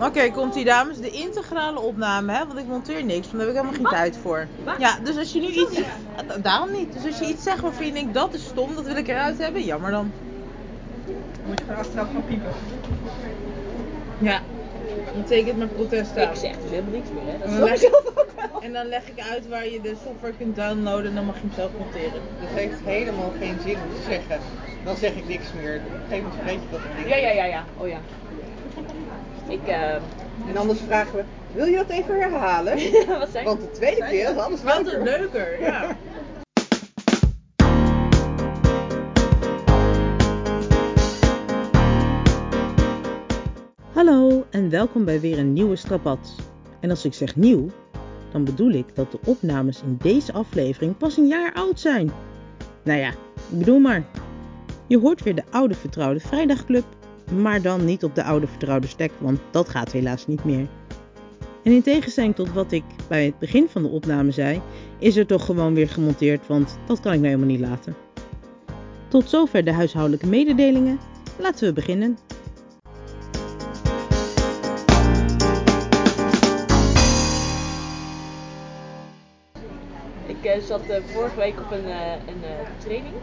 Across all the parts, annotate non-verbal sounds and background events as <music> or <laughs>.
Oké, komt ie dames. De integrale opname, hè? Want ik monteer niks, want daar heb ik helemaal geen tijd voor. Ja, dus als je nu iets... Da- Daarom niet. Dus als je iets zegt waarvan je denkt, dat is stom, dat wil ik eruit hebben, jammer dan. Moet je gewoon achteraf gaan piepen. Ja. Dan tekent mijn protest aan. Ik zeg dus helemaal niks meer, hè. Dat En is dan, ook leg, zelf ook wel. en dan leg ik uit waar je de software kunt downloaden en dan mag je hem zelf monteren. Dat heeft helemaal geen zin om te zeggen. Dan zeg ik niks meer. Op een gegeven moment vergeet je dat ik niks Ja, ja, ja, ja. Oh ja. Ik, eh... En anders vragen we, wil je dat even herhalen? <laughs> wat zei Want de tweede keer is alles Wat leuker. een leuker, ja. <laughs> Hallo en welkom bij weer een nieuwe Strapats. En als ik zeg nieuw, dan bedoel ik dat de opnames in deze aflevering pas een jaar oud zijn. Nou ja, ik bedoel maar. Je hoort weer de oude vertrouwde vrijdagclub, maar dan niet op de oude vertrouwde stek, want dat gaat helaas niet meer. En in tegenstelling tot wat ik bij het begin van de opname zei, is er toch gewoon weer gemonteerd, want dat kan ik nou helemaal niet laten. Tot zover de huishoudelijke mededelingen. Laten we beginnen. Zat eh, vorige week op een, eh, een eh, training.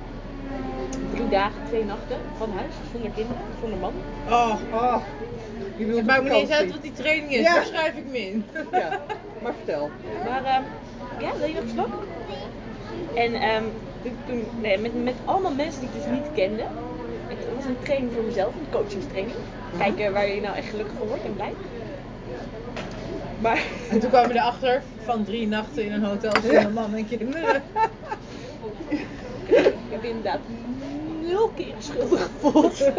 Drie dagen, twee nachten van huis, zonder kinderen, zonder man. Oh, Oh, je bedoelt het maakt me niet eens uit wat die training is, Ja. daar schrijf ik me in. <laughs> Ja, maar vertel. Maar ehm, ja, wil je nog slok? En ehm, toen, toen nee, met, met allemaal mensen die ik dus niet kende. Het was een training voor mezelf, een coachingstraining. Kijken waar je nou echt gelukkig van wordt en blij. Maar En toen kwamen we erachter van drie nachten in een hotel zonder man en kinderen. ik heb inderdaad nul keer schuldig gevoeld. <laughs>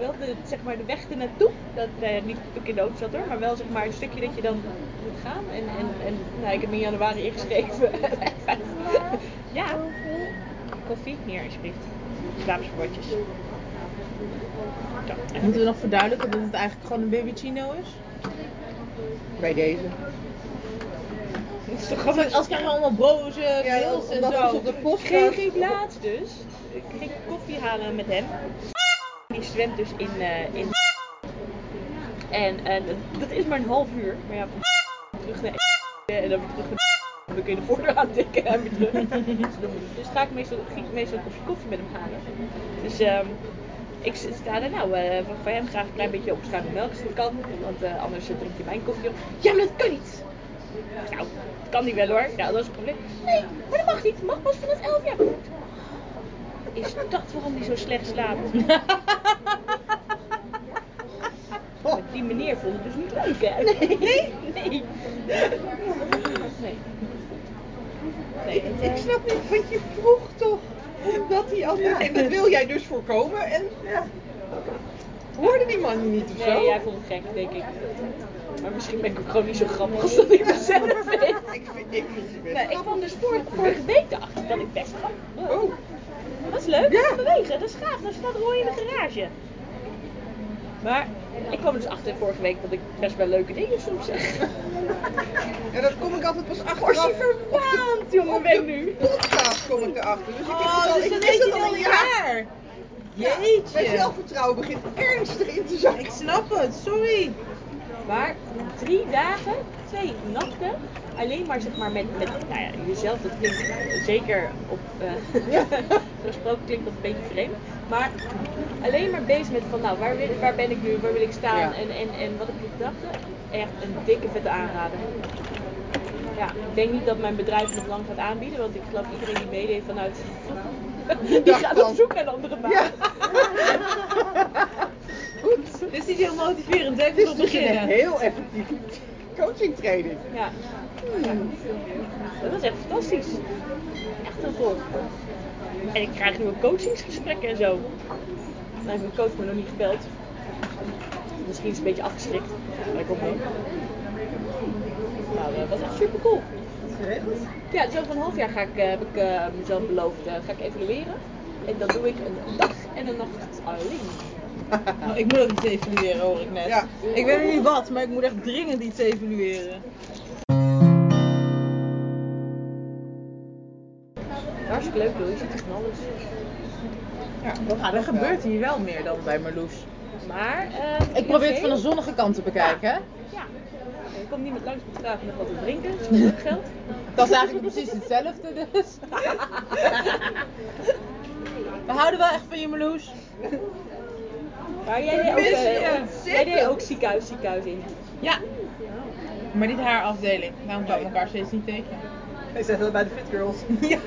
wel de, zeg maar, de weg ernaartoe. Dat, nou ja, niet toen ik in de auto zat hoor, maar wel zeg maar een stukje dat je dan moet gaan. En, en, en nou, ik heb me in januari ingeschreven. <laughs> ja. Koffie, hier alsjeblieft. Zo. Moeten we nog verduidelijken dat het eigenlijk gewoon een baby chino is? Bij deze. Het is toch Als, gewoon als krijgen we allemaal boze Ja, mails en zo. op de post Ging, ging laatst dus. Ik ging koffie halen met hem. Die zwemt dus in. eh, in en en dat is maar een half uur. Maar ja, van terug naar en dan weer terug naar dan kun je de voordeur aantikken en weer terug. <laughs> Dus, dus ga ik meestal, ging ik meestal een kopje koffie met hem halen. Dus ehm, ik sta er nou, van- van hem graag een klein beetje opgeschuimde melk als het kan. Want eh, anders eh, drink je mijn koffie op. Ja, maar dat kan niet. Nou, dat kan niet wel hoor. Nou, dat is het probleem. Nee, maar dat mag niet. Mag pas vanaf 11 jaar. Is dat waarom hij zo slecht slaapt? <laughs> Maar die meneer vond het dus niet leuk, hè? Nee. <laughs> Nee. Nee. Nee. Ik snap niet, want je vroeg toch dat hij altijd... En dat wil jij dus voorkomen. En ja, hoorde die man je niet of zo? Nee, jij vond het gek, denk ik. Maar misschien ben ik ook gewoon niet zo grappig als dat ik mezelf vind. Ik vind, ik vind je best Nee, ik kwam dus vorige, vorige week erachter dat ik best grappig was. Oh, Dat is leuk, dat bewegen, dat is gaaf. Dan staat Roy in de garage. Maar ik kwam er dus achter vorige week dat ik best wel leuke dingen soms zeg. en dat kom ik altijd pas achteraf. Word je verwaand, jongen, ben ik nu. podcast kom ik erachter. Dus ik, heb Oh, het al, dus ik wist het al een jaar. jaar. Mijn Jeetje. zelfvertrouwen begint ernstig in te zakken. Ik snap het, sorry. Maar drie dagen, twee nachten, alleen maar zeg maar met, met nou ja, jezelf, dat klinkt eh, zeker op, eh gesproken <laughs> klinkt dat een beetje vreemd. Maar alleen maar bezig met van nou, waar, wil, waar ben ik nu, waar wil ik staan Ja. en, en, en wat ik in gedachten. Echt een dikke vette aanrader. Ja, ik denk niet dat mijn bedrijf nog lang gaat aanbieden, want ik geloof iedereen die meedeed vanuit <laughs> die gaat op zoek naar andere baan. Ja. <laughs> Goed. Dit is niet heel motiverend, denk Het ik, is beginnen. heel effectieve coaching training. Ja. Dat was echt fantastisch. Echt een. En ik krijg nu ook coachingsgesprekken en zo. Dan heeft mijn coach me nog niet gebeld. Misschien is het een beetje afgeschrikt. Maar dat komt wel. Maar eh, dat was echt super cool. Ja, zo van een half jaar ga ik, eh, heb ik eh, mezelf beloofd, ga ik evalueren. En dan doe ik een dag en een nacht alleen. Nou, ik moet ook iets evalueren, hoor ik net. Ja. Ik weet nog niet wat, maar ik moet echt dringend iets evalueren. Hartstikke leuk. Je ziet echt van alles. Ja, Ja, er gebeurt hier wel meer dan bij Marloes. Maar, ehm, Ik probeer het van de zonnige kant te bekijken. hè. Ja. Er komt niemand langs met vragen met wat te drinken, dus dat is <laughs> ook geld. Dat is eigenlijk precies hetzelfde dus. <laughs> We houden wel echt van je Marloes. Maar jij deed ook, eh, je jij deed ook ziekenhuis, ziekenhuis in. Ja. Maar niet haar afdeling. Daarom kwamen we elkaar steeds niet tegen. Hij zegt dat bij de Fit Girls. <laughs> Ja.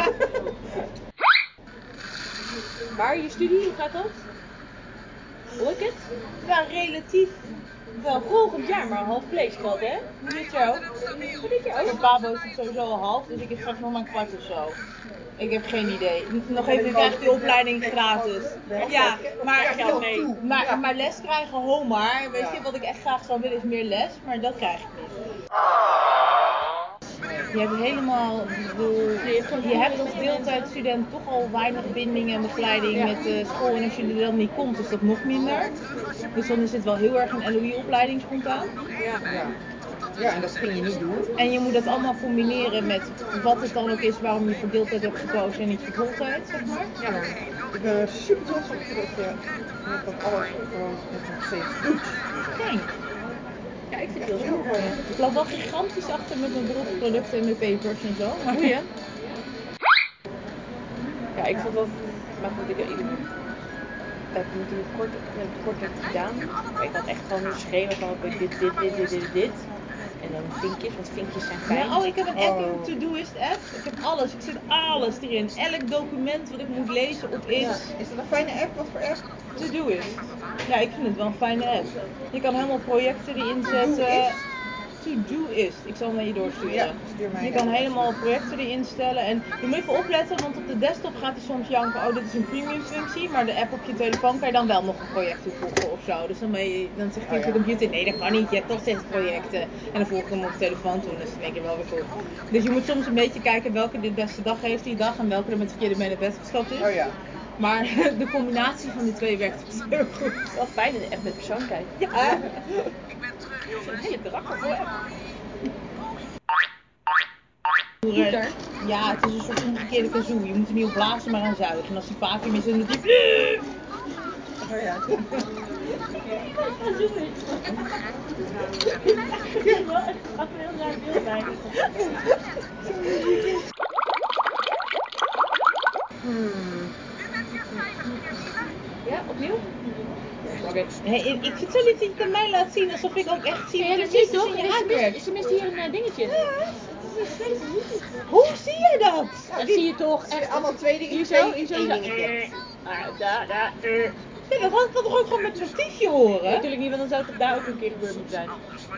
Maar je studie, hoe gaat dat? Lukt het? Ja, relatief. Wel volgend jaar maar half vlees gehad, hè? Dit jaar ook. Dit jaar ook. Pabo is het sowieso al half, dus ik heb straks nog maar een kwart of zo. Ik heb geen idee. Nog even, ik krijg die opleiding gratis. Ja, maar, maar, maar les krijgen, ho maar. Weet je, wat ik echt graag zou willen is meer les, maar dat krijg ik niet. Je hebt helemaal, ik bedoel, je hebt als deeltijdstudent toch al weinig binding en begeleiding met de school. En als je er dan niet komt, is dat nog minder. Dus dan is het wel heel erg een LOE-opleiding spontaan. Ja. Ja, en dat ging je niet doen. En je moet dat allemaal combineren met wat het dan ook is waarom je voor deeltijd hebt gekozen en niet voor voltijd, zeg maar. Ja, ik ben er super trots op je dat je dat dat alles gewoon nog steeds doet. Fijn. Ja, ik vind het heel je. Ik loop wel gigantisch achter met mijn beroepsproducten en mijn papers en zo. Maar Goeie. Ja, ik vond dat. Maar goed, ik, ik, we hebben natuurlijk kort, kort gedaan. Maar ik had echt gewoon een schema van dit, dit, dit, dit, dit, dit. En dan vinkjes, want vinkjes zijn fijn. Ja, oh, ik heb een app, Oh. een to-doist app. Ik heb alles, ik zit alles erin. Elk document wat ik moet lezen op is Ja. Is dat een fijne app? Wat voor app? to-doist. Ja, ik vind het wel een fijne app. Je kan helemaal projecten erin zetten. To-doist? To-doist. Ik zal hem naar je doorsturen. Ja, stuur mij Je kan helemaal projecten erin stellen. En je moet even opletten, want op de desktop gaat hij soms janken. Oh, dit is een premium functie. Maar de app op je telefoon kan je dan wel nog een project toevoegen of zo. Dus dan, ben je, dan zegt hij Oh, ja. computer: nee, dat kan niet. Je hebt toch zes projecten. En dan voeg ik hem op de telefoon toe. Dus dan denk je wel weer goed. Dus je moet soms een beetje kijken welke de beste dag heeft die dag. En welke er met verkeerde mee naar bed gestapt is. Oh ja. Maar <laughs> de combinatie van die twee werkt heel goed. Is wel fijn in de app met persoonlijkheid. Ja. Het is een hele. Ja, het is een soort omgekeerde kazoo. Je moet er niet op blazen, maar aan zuigen. En als die vacuüm is, dan doet hij... Oh ja. Het gaat heel raar beeld zijn. Hmm. Ja, opnieuw? Hey, ik ik vind zo lief dat je het aan mij laat zien, alsof ik ook echt zie Ja, wat dat zie je is toch? in je Ze mist, ze mist hier een eh, dingetje. Hoe zie je dat? Dat zie je toch echt. Allemaal twee dingen. Hier twee- hier zo. dingetje. Ah, daar, daar. eh. Ja, dat had ik toch ook gewoon met zo'n stiefje horen? Natuurlijk niet, want dan zou het daar ook een keer gebeurd moeten zijn.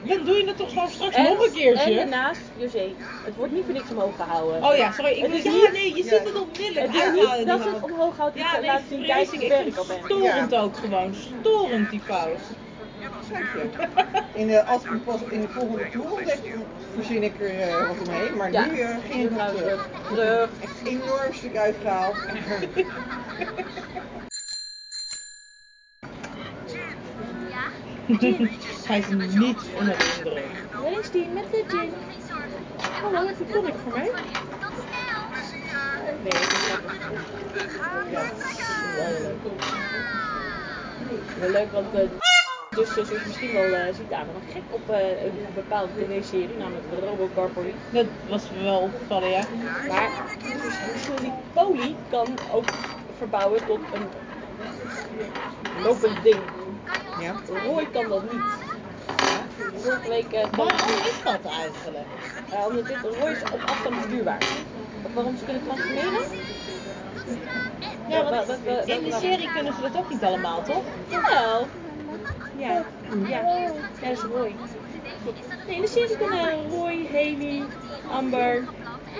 Dan doe je het toch gewoon straks nog een keertje? En daarnaast, José, het wordt niet voor niks omhoog gehouden. Oh ja, sorry. Ik ja, niet- nee, je Ja. ziet het onmiddellijk Het is uithalen. niet dat die het omhoog houdt, Ja, nee, laat zien kijken ik. al storend ook gewoon. Storend die fout. In de, als pas in de volgende tour ontdek, verzin ik er eh, wat omheen. Maar Ja. nu eh, ging het nog terug. terug. Terug. Echt een enorm stuk uitgehaald. <laughs> Hij is niet onder de indruk. Waar is die met de gin? Hallo, heb je tonic voor mij? Nee, dat is. Wel leuk. Wel leuk, want eh, dus zoals je misschien wel eh, ziet aan, nog gek op eh, een bepaalde tv-serie, namelijk de. Dat was me wel opgevallen, ja. Maar dus, dus die poli kan ook verbouwen tot een lopend ding. Ja. Roy kan dat niet. Vorige week eh, kwam Waarom is dat eigenlijk? eh, omdat dit Roy is op afstand bestuurbaar. Of waarom ze kunnen transformeren? Ja, Wa- want wa- wa- in de serie kunnen ze dat ook niet allemaal, toch? Jawel. Ja. Ja. Ja, dat is Roy. Nee, in de serie kunnen Roy, Haley, Amber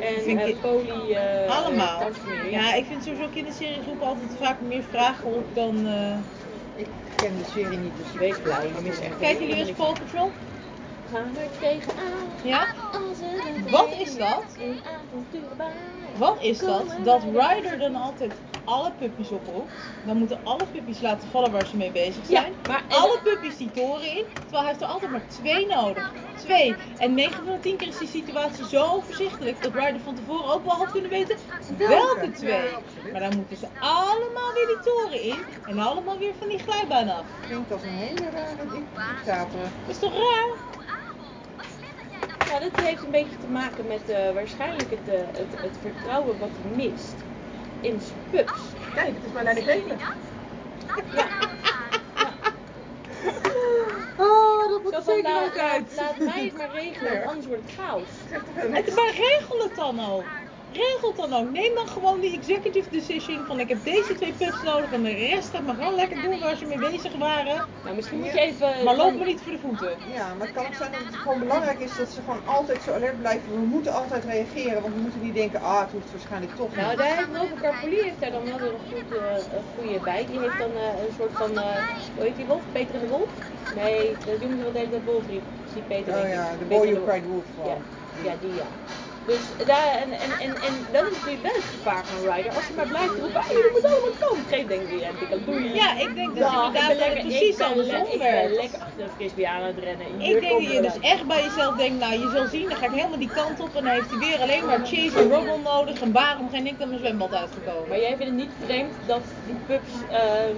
en Vind eh eh, Allemaal. eh. Ja, ik vind sowieso kinderseries roepen altijd vaak meer vragen op dan... Ik ken de serie niet, dus Wees blij, je mist echt Kijken jullie eens. Paw Patrol? Gaan we tegenaan. Ja? Er Wat is dat? Wat is dat? Dat Ryder dan altijd alle puppies oproept, dan moeten alle puppies laten vallen waar ze mee bezig Ja, zijn. maar- alle puppies die toren in, terwijl hij heeft er altijd maar twee nodig. Twee. En 9 van de 10 keer is die situatie zo overzichtelijk dat Ryder van tevoren ook wel had kunnen weten welke twee. Maar dan moeten ze allemaal weer die toren in en allemaal weer van die glijbaan af. Klinkt als een hele rare dictator. Dat is toch raar? Ja, dat heeft een beetje te maken met eh, waarschijnlijk het, eh, het, het vertrouwen wat hij mist in pups. Kijk, het is mijn leidinggevende. <laughs> Oh, dat moet Zo er van, zeker laat, ook uit. laat mij het maar regelen, anders wordt het chaos. Het, maar regel het dan ook. Regel het dan ook. Neem dan gewoon die executive decision van ik heb deze twee pups nodig en de rest gaat maar gewoon lekker doen waar ze mee bezig waren. Nou, misschien moet je even... Maar loop me niet voor de voeten. Ja, maar het kan ook zijn dat het gewoon belangrijk is dat ze gewoon altijd zo alert blijven. We moeten altijd reageren, want we moeten niet denken, ah, het hoeft waarschijnlijk toch Nou, niet. daar heeft Nova Carpoli heeft daar dan wel weer een, goed, eh, een goede bij. Die heeft dan eh, een soort van, eh, hoe heet die wolf? Peter de Wolf? Nee, dat noemen ze wel de hele tijd Wolfried. Ik zie Peter Oh ja, de Peter boy de cried wolf. Ja, ja, die ja. Dus daar, en, en, en, en dat is natuurlijk wel het gevaar van Ryder. Als hij maar blijft roepen, ah, jullie moeten allemaal komen. Geen denk ik, doei. Ja, ik denk dus Ja, inderdaad ik ben dat het lekker- precies ik ben andersom le- Ik ben werkt. lekker achter een frisbee aan het rennen. Ik denk dat je dus echt bij jezelf denkt, nou je zal zien, dan ga ik helemaal die kant op en dan heeft hij weer alleen maar Chase en Rubble nodig en waarom geen ik aan mijn zwembad uitgekomen. Maar jij vindt het niet vreemd dat die pups, ehm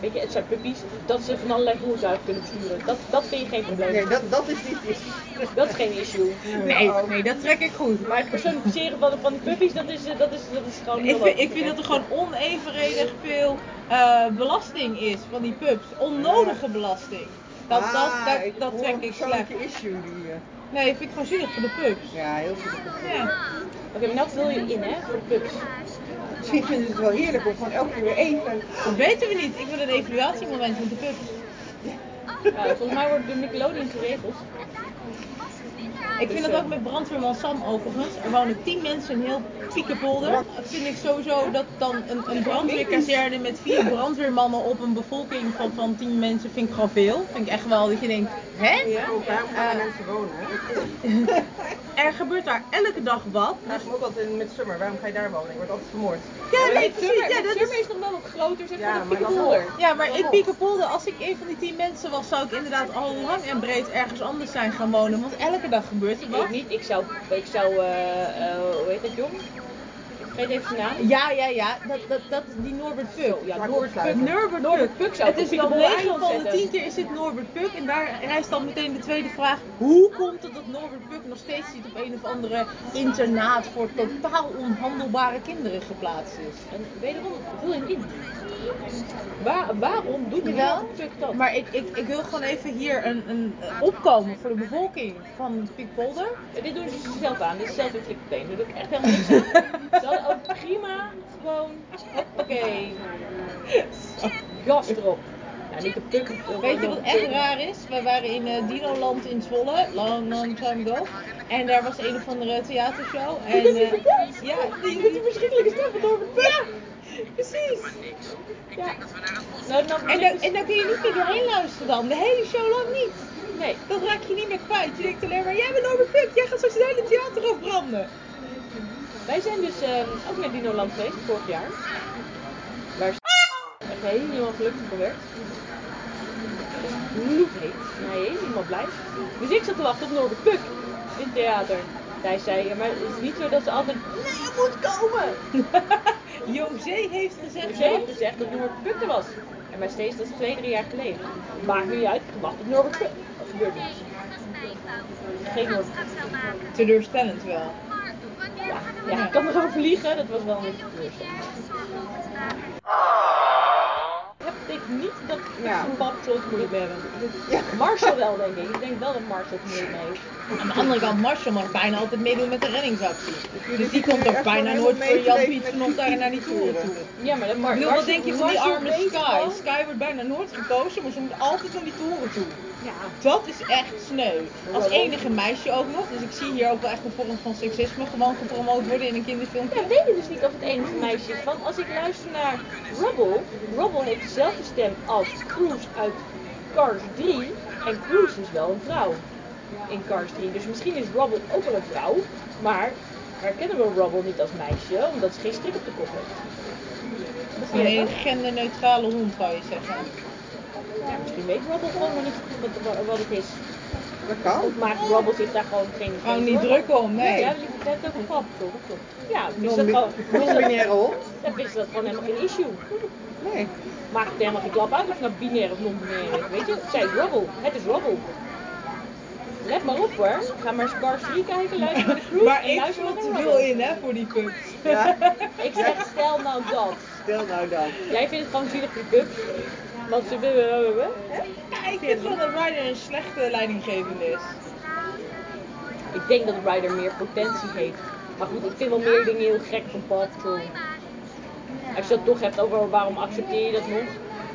weet je, het zijn puppies, dat ze van allerlei voertuigen kunnen besturen. Dat, dat vind je geen probleem. Nee, dat, dat is niet. Dat is geen issue. Nee, nee, dat trek ik goed. Maar het personificeren van, van die puppies, dat is, dat is, dat is gewoon Ik heel vind, leuk. ik vind dat er gewoon onevenredig veel eh, belasting is van die pups. Onnodige belasting. Dat, dat, Ah, dat, ik dat trek een ik slecht. issue die... eh, Nee, vind ik gewoon zielig voor de pups. ja, heel veel. Ja. Oké, maar nou vul je in hè, voor de pups. Misschien vinden ze het wel heerlijk om gewoon elke keer weer even... Dat weten we niet. Ik wil een evaluatiemoment met de pups. Ja, volgens mij wordt door Nickelodeon geregeld. Ik vind dat ook met brandweerman Sam overigens. Er wonen 10 mensen in heel Piekenpolder. Dat vind ik sowieso dat dan een, een brandweerkazerne met vier brandweermannen op een bevolking van, van 10 mensen vind ik gewoon veel. Vind ik echt wel dat je denkt, hè? Ook waarom gaan Eh, mensen wonen? <laughs> Er gebeurt daar elke dag wat. Nou, ook altijd met Summer. Waarom ga je daar wonen? Je wordt altijd vermoord. Ja, Maar nee, precies. Summer, Ja, dat Summer is... is nog wel wat groter, zeg Ja, maar, dan Piekenpolder. nog. Ja, maar in Piekenpolder, als ik een van die 10 mensen was, zou ik inderdaad al lang en breed ergens anders zijn gaan wonen. Want elke dag gebeurt er wat. Ik niet, ik zou, ik zou eh, eh, hoe heet dat jong? Ik vergeet even zijn naam. Ja, ja, ja. Dat, dat, dat die Norbert Puk. Ja, Norbert. Puk. Norbert, Norbert Puk zou ik Het is dan Piekenpolder 9 van de eiland 10 zetten. keer is dit Norbert Puk. En daar rijst dan meteen de tweede vraag. Hoe komt het dat Norbert Puk nog steeds niet op een of andere internaat voor totaal onhandelbare kinderen geplaatst is? En wederom, vul in in. Waar, waarom doet Jawel. Norbert Puk dat? Maar ik, ik, ik wil gewoon even hier een, een opkomen voor de bevolking van Piekpolder. Ja, dit doen ze zichzelf aan, dit is zelfinflicted Daar doe ik echt helemaal niks aan. Ze hadden ook prima gewoon, hoppakee, gas erop. Nou, niet de puk. Weet je wat echt raar is? Wij waren in eh, Dinoland in Zwolle, long, long time ago. En daar was een of andere theatershow. En, eh, <laughs> ja, die, Met die verschrikkelijke stem van Norbert Puk. Ja, precies. Ja. Nou, nou, En dan, en dan kun je niet meer doorheen luisteren dan. De hele show lang niet. Nee, Dat raak je niet meer kwijt. Je denkt alleen maar, jij bent Norbert Puk, jij gaat straks het hele theater afbranden. wij zijn dus ehm, ook naar Dinoland geweest vorig jaar. Waar echt helemaal gelukkig voor werd. Bloedheet. Nee, helemaal blij. Dus ik zat te wachten op Norbert Puk in het theater. Hij zei, ja, maar het is niet zo dat ze altijd, nee, je moet komen. <laughs> José heeft gezegd, Ze heeft gezegd dat Norbert Puk er was. En bij steeds, dat is twee, drie jaar geleden. Maakt niet uit, ik gewacht op Norbert Puk. Dat gebeurt niet. Geen Norbert teleurstellend wel. Ja, ja, ik kan erover vliegen, dat was wel een beetje teleurstellend. Ik denk niet dat Ja. een pap het moeilijk mee hebben. Ja. Marshall wel, denk ik. Ik denk wel dat Marshall het moeilijk mee heeft. Aan de andere kant, Marshall mag bijna altijd meedoen met de reddingsactie. Dus die komt echt ook bijna nooit voor Jan meeleven Piet met van daar naar die toren toe. Ja, maar dat Mar wat denk je van die arme weet Sky? Sky wordt bijna nooit gekozen, maar ze moet altijd naar die toren toe. Ja. Dat is echt sneu. Als enige meisje ook nog, dus ik zie hier ook wel echt een vorm van seksisme gewoon gepromoot worden in een kinderfilmpje. Ja, weet ik dus niet of het enige meisje is. Want als ik luister naar Rubble, Rubble heeft dezelfde stem als Cruise uit Cars 3. En Cruise is wel een vrouw in Cars 3. Dus misschien is Rubble ook wel een vrouw. Maar herkennen we Rubble niet als meisje, omdat ze geen strik op de kop heeft. Een genderneutrale hond zou je zeggen. Ja, misschien weet Robbel gewoon nog niet wat, wat het is. Dat kan. Of maakt Robbel zich daar gewoon geen... Gewoon niet druk om, nee. Ja, je hebt ook een grap, toch? Ja, dus dat gewoon... Non-binaire <laughs> hond. Dan is dat gewoon helemaal geen issue. Nee. Maakt het helemaal geen klap uit of het nou binair of non-binair is, weet je? Zij is Robbel. Het is Robbel. Let maar op hoor. Ga maar eens Cars 3 kijken, luister naar de <laughs> crew Maar en ik luister te veel in hè, voor die pups. Ja. <laughs> Ik zeg, stel nou dat. Nou dan. Jij vindt het gewoon zielig voor die pups. Want ze willen... Ja, ik vind wel dat Ryder een slechte leidinggevende is. Ik denk dat Ryder meer potentie heeft. Maar goed, ik vind wel meer dingen heel gek van Paw Patrol. Als je dat toch hebt over waarom accepteer je dat nog?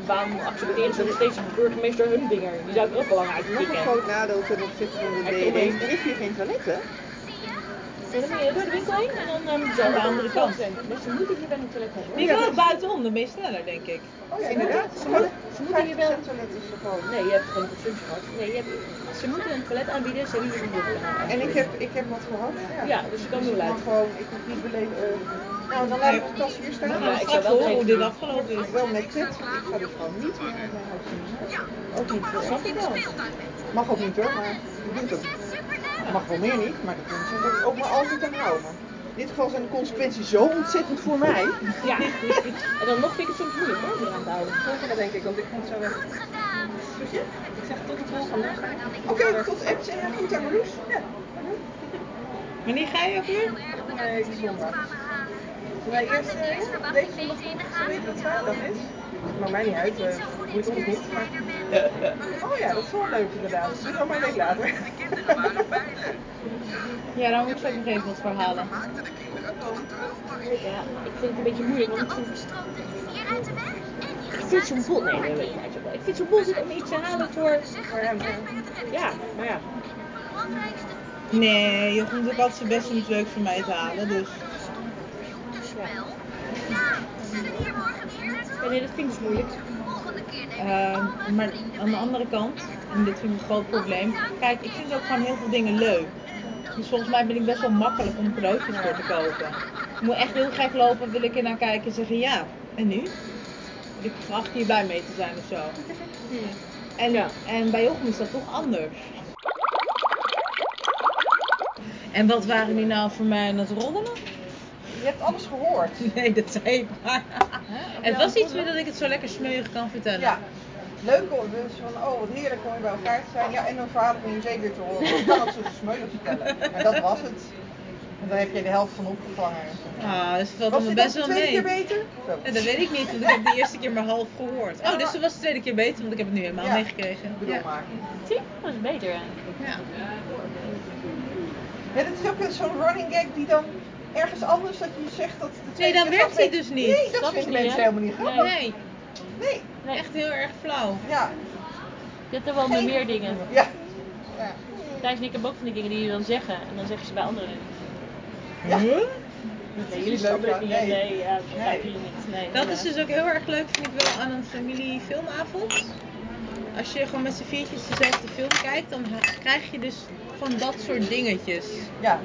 Waarom accepteren ze nog steeds burgemeester Humdinger? Die zou ik er ook wel lang Nog een groot nadeel ten opzichte van de DD. Er is hier geen toilet, hè? Ja, dan moet je door de winkel heen en dan um, Aan de andere kant. Dus ze moeten hier wel een toilet hebben. Die Ja, dus- buitenom, dan ben je sneller denk ik. Oh ja, inderdaad. Ze moeten, Ze moeten hier wel... toilet is gewoon. Nee, je hebt gewoon een consumptie gehad. Nee, je hebt... ze moeten een toilet aanbieden, ze hebben hier een toilet En ik heb, ik heb wat gehad. Ja, dus je kan mag uit. gewoon, ik hoef niet beleven. eh, nou, dan laat ik de tas hier staan. Ja, ik zou wel horen hoe dit afgelopen is. Wel netjes. Ik ga dus gewoon niet meer mijn huis. Ook niet voor Snap ik wel. Mag ook niet hoor, maar ik doe het ook niet. Mag wel meer niet, maar dat is ook maar altijd aan houden. In dit geval zijn de consequenties zo ontzettend voor mij. Ja. <laughs> En dan nog vind ik het soms moeilijk hoor, om eraan te houden. Volgende denk ik, want ik moet zo weg. Ik zeg tot de volgende. Oké, tot apps en goed aan Marloes. Ja. Wanneer ga je ook weer? Nee, zondag. Nee, eerst uh, deze zondag nog weten wat zaterdag is. Maakt mij niet uit, uh, niet. Maar... Oh ja, dat is wel leuk inderdaad. Dus nog maar een week later. Ja, dan moet ik ook nog even wat verhalen. Ja, ik vind het een beetje moeilijk, want ik vind, ik vind zo'n bol, nee, nee, nee, ik vind zo'n bol zit om iets te halen voor, voor hem. ja, maar ja. Nee, Jochem doet altijd zijn best om iets leuks voor mij te halen, dus... Ja, nee, dat vind ik dus moeilijk. Ehm, maar aan de andere kant, en dit vind ik een groot probleem, kijk, ik vind ook gewoon heel veel dingen leuk. Dus volgens mij ben ik best wel makkelijk om cadeautjes voor te kopen. Ik moet echt heel gek lopen, wil ik er naar kijken en zeggen ja. En nu? Ik verwacht hier blij mee te zijn of zo. En, Ja. en bij Jochem is dat toch anders. En wat waren die nou voor mij aan het roddelen? Je hebt alles gehoord. <laughs> Nee, dat zei ik maar. Het was iets meer dat ik het zo lekker smeuig kan vertellen. Ja. Leuk om dus van, oh wat heerlijk om bij elkaar te zijn. Ja, en een verhaal van je zeker te horen. Ik kan het zo <laughs> smeuig vertellen. En dat was het. En dan heb je de helft van opgevangen. Ah, dus het valt Was dit best ook de wel tweede mee. keer beter? Ja, dat weet ik niet, want ik heb de eerste keer maar half gehoord. Oh, dus dat was de tweede keer beter, want ik heb het nu helemaal Ja. meegekregen. Ik bedoel Ja. maar. Zie, dat is beter eigenlijk. Ja. Ja, dat is ook zo'n running gag die dan ergens anders dat je zegt dat... de tweede dan werkt hij dus niet. Nee, dat Snap vinden mensen helemaal niet grappig. Nee, Nee. Nee, echt heel erg flauw. Ja. je hebt er wel Geen- meer dingen. Ja. ja. Thijs en ik hebben ook van die dingen die je dan zeggen en dan zeggen ze bij anderen. Ja. Huh? Nee, is jullie snappen het niet. Nee. Nee, ja, dat begrijpen jullie niet. Nee, Dat is dus ook heel erg leuk, vind ik wel, aan een familie filmavond. Als je gewoon met z'n viertjes dezelfde film kijkt, dan krijg je dus van dat soort dingetjes. Ja.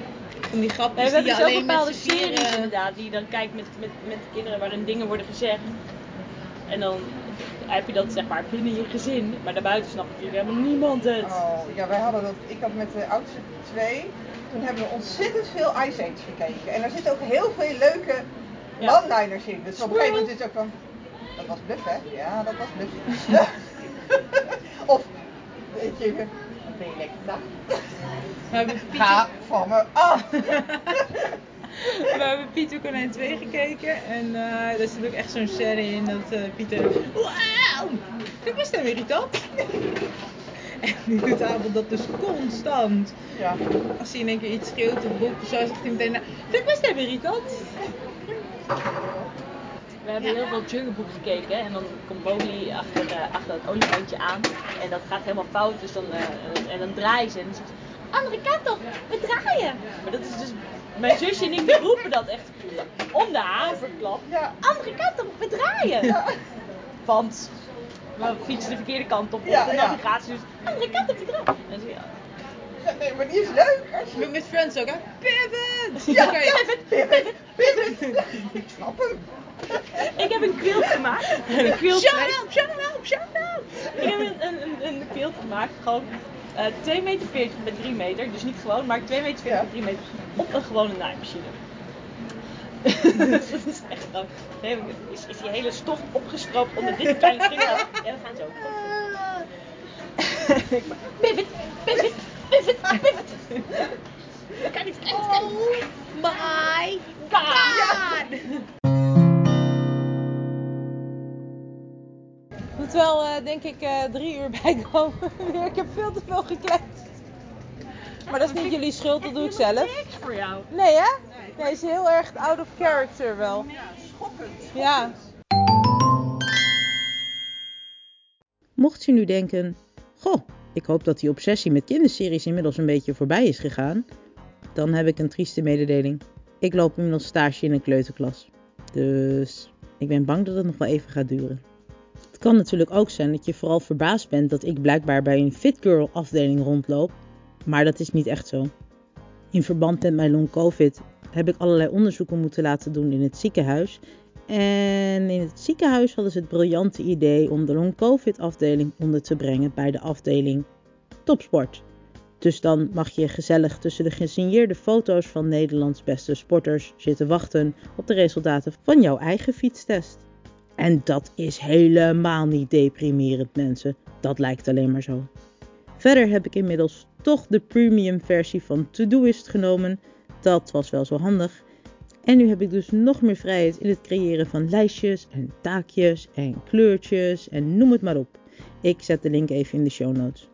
Van die Nee, grapjes we hebben die dus je ook alleen bepaalde met z'n vieren... series inderdaad, die je dan kijkt met, met, met de kinderen waarin dingen worden gezegd. En dan heb je dat zeg maar binnen je gezin, maar daarbuiten snapt natuurlijk helemaal niemand het. Oh, ja, wij hadden dat. Ik had met de oudste twee. Toen hebben we ontzettend veel Ice Age gekeken. En daar zitten ook heel veel leuke Ja. one-liners in. Dus op een gegeven moment is het ook van. Dat was bluff, hè? Ja, dat was bluff. <laughs> <laughs> of, weet je, lekker dag? <laughs> We hebben Ga van me af! We hebben Pieter Konijn 2 gekeken en eh daar zit ook echt zo'n scène in dat eh, Pieter... Wauw! Ik was irritant. <laughs> En nu doet Abel dat dus constant. Ja. Als hij in één keer iets schreeuwt of roept of zo, zegt hij meteen... Nou, ik was hem irritant. We hebben heel veel Jungle Book gekeken en dan komt Mowgli achter, eh, achter het olifantje aan en dat gaat helemaal fout. Dus dan, eh, en dan draaien ze en dan zegt ze, andere kant op, we draaien. Maar dat is dus, mijn zusje en ik die roepen dat echt om de haverklap. Ja. Andere kant op, we draaien. Ja. Want we fietsen de verkeerde kant op op Ja, de navigatie, dus andere kant op, we draaien. En dan <laughs> nee, maar die is leuk. Hartstikke Met, met Friends ook, hè? Pivot! Ja, Oké. pivot, pivot, pivot. Ja, ik snap hem. Ik heb een quilt gemaakt. Een quilt Shut met- up, shut up, shut up! Ik heb een, een, een, een quilt gemaakt, gewoon eh 2 meter 40 bij 3 meter. Dus niet gewoon, maar 2 meter 40 Ja. bij 3 meter op een gewone naaimachine. <laughs> dat is echt dan. Nee, is, is die hele stof opgestroopt onder dit kleine vinger. Ja, we gaan zo. <laughs> pivot, pivot. Denk ik, eh, drie uur <laughs> bijkomen. ik heb veel te veel gekletst. Maar dat is niet jullie schuld, dat doe ik zelf. Niks voor jou. Nee, hè? Nee, is heel erg out of character wel. Ja. Mocht je nu denken, goh, ik hoop dat die obsessie met kinderseries inmiddels een beetje voorbij is gegaan, dan heb ik een trieste mededeling. Ik loop inmiddels stage in een kleuterklas. Dus ik ben bang dat het nog wel even gaat duren. Het kan natuurlijk ook zijn dat je vooral verbaasd bent dat ik blijkbaar bij een Fit Girl afdeling rondloop, maar dat is niet echt zo. In verband met mijn long covid heb ik allerlei onderzoeken moeten laten doen in het ziekenhuis en in het ziekenhuis hadden ze het briljante idee om de long-covid-afdeling onder te brengen bij de afdeling topsport. Dus dan mag je gezellig tussen de gesigneerde foto's van Nederlands beste sporters zitten wachten op de resultaten van jouw eigen fietstest. En dat is helemaal niet deprimerend, mensen. Dat lijkt alleen maar zo. Verder heb ik inmiddels toch de premium versie van Todoist genomen. Dat was wel zo handig. En nu heb ik dus nog meer vrijheid in het creëren van lijstjes en taakjes en kleurtjes en noem het maar op. Ik zet de link even in de show notes.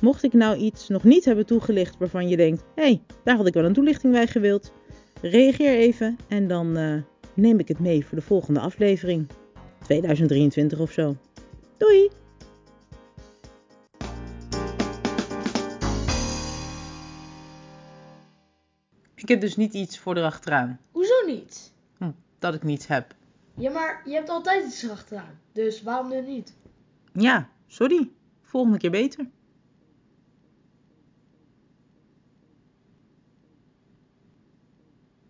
Mocht ik nou iets nog niet hebben toegelicht waarvan je denkt, hé, hey, daar had ik wel een toelichting bij gewild, reageer even en dan eh, neem ik het mee voor de volgende aflevering. 2023 of zo. Doei! Ik heb dus niet iets voor erachteraan. Hoezo niet? Hm, dat ik niets heb. Ja, maar je hebt altijd iets erachteraan. Dus waarom nu niet? Ja, sorry. Volgende keer beter.